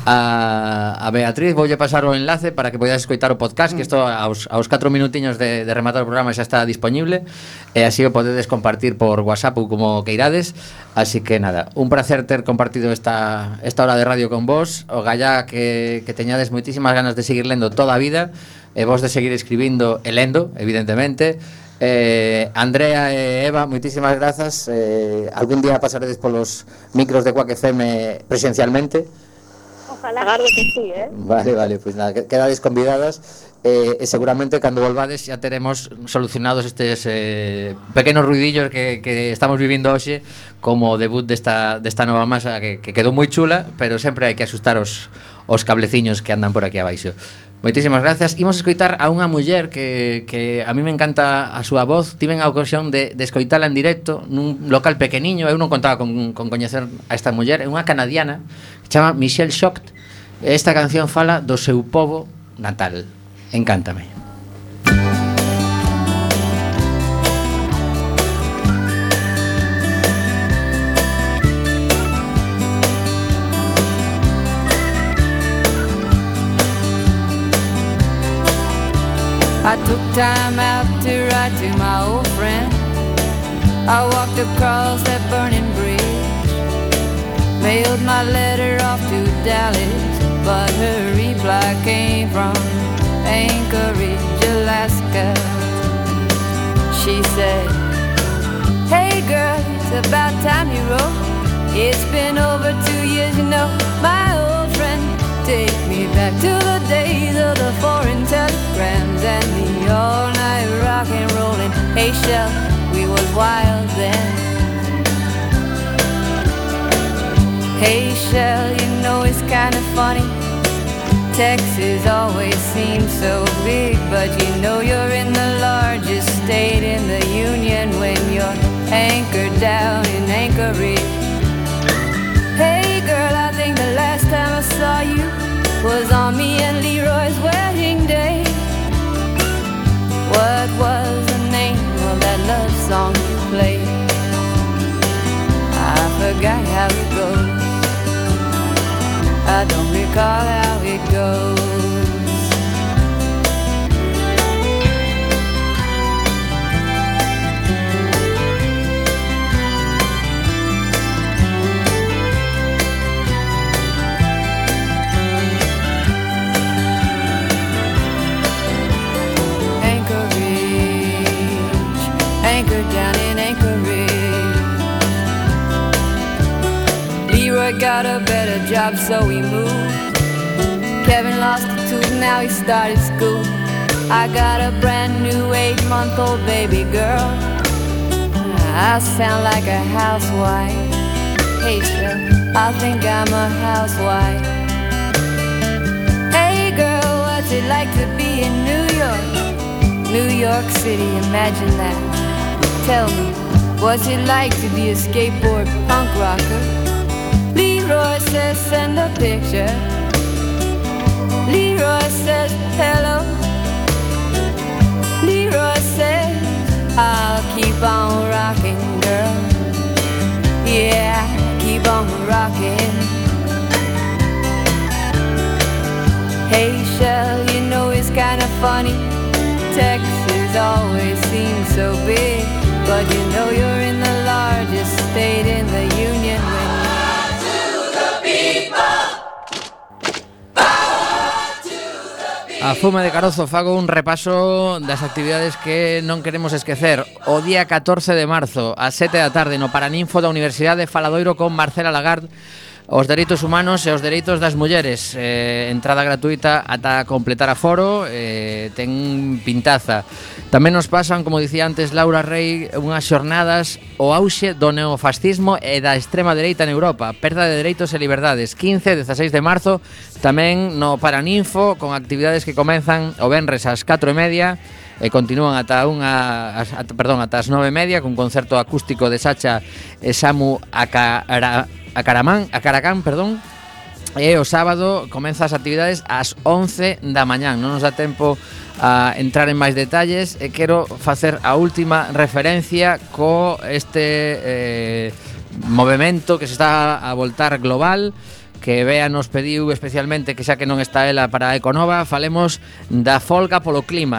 a, a Beatriz Voulle pasar o enlace para que podades escoitar o podcast Que isto aos, aos 4 minutiños de, de rematar o programa xa está disponible E así o podedes compartir por WhatsApp ou como queirades. Así que nada, un placer ter compartido esta, esta hora de radio con vos. O galla que, que teñades moitísimas ganas de seguir lendo toda a vida E vos de seguir escribindo e lendo, evidentemente. Eh, Andrea e Eva, moitísimas grazas. Eh, algún día pasaredes polos micros de Quack FM presencialmente. Ojalá. Agardo que sí, eh? Vale, vale, pois pues nada, quedades convidadas. Eh, e seguramente cando volvades xa teremos solucionados estes eh, pequenos ruidillos que, que estamos vivindo hoxe como debut desta, desta nova masa que, que quedou moi chula pero sempre hai que asustar os, os cableciños que andan por aquí abaixo Moitísimas grazas. Imos escoitar a unha muller que, que a mí me encanta a súa voz. Tiven a ocasión de, de escoitala en directo nun local pequeniño. Eu non contaba con, con coñecer a esta muller. É unha canadiana que chama Michelle Shocked. Esta canción fala do seu povo natal. Encántame. Took time out to write to my old friend. I walked across that burning bridge, mailed my letter off to Dallas, but her reply came from Anchorage, Alaska. She said, Hey girl, it's about time you wrote. It's been over two years, you know, my old friend. Take me back to the days of the foreign telegrams and all night rock and rolling. Hey, Shell, we was wild then. Hey, Shell, you know it's kind of funny. Texas always seems so big, but you know you're in the largest state in the union when you're anchored down in Anchorage. Hey girl, I think the last time I saw you was on me and Leroy's wedding day. What was the name of that love song you played? I forgot how it goes. I don't recall how it goes. Leroy got a better job, so we moved. Kevin lost a tooth, now he started school. I got a brand new eight month old baby girl. I sound like a housewife. Hey, sir, I think I'm a housewife. Hey, girl, what's it like to be in New York? New York City, imagine that. Tell me, what's it like to be a skateboard punk rocker? Leroy says, send a picture. Leroy says, hello. Leroy says, I'll keep on rocking, girl. Yeah, keep on rocking. Hey, Shell, you know it's kinda funny. Texas always seems so big, but you know you're in the largest state in the union A Fuma de Carozo fago un repaso das actividades que non queremos esquecer. O día 14 de marzo, a 7 da tarde, no Paraninfo da Universidade de Faladoiro con Marcela Lagarde, Os dereitos humanos e os dereitos das mulleres. Eh, Entrada gratuita ata completar a foro, eh, Ten pintaza. Tamén nos pasan, como dicía antes Laura Rey Unhas xornadas o auxe do neofascismo e da extrema dereita en Europa. Perda de dereitos e liberdades. 15 e 16 de marzo Tamén no Paraninfo Con actividades que comenzan o Benres ás 4 e media e continúan ata unha ata, perdón, ata as nove e media cun concerto acústico de Sacha e Samu Acara, Acaramán, Acaracán, perdón, E o sábado comeza as actividades ás 11 da mañán Non nos dá tempo a entrar en máis detalles E quero facer a última referencia co este eh, movimento que se está a voltar global que Bea nos pediu especialmente que xa que non está ela para a Econova, falemos da folga polo clima.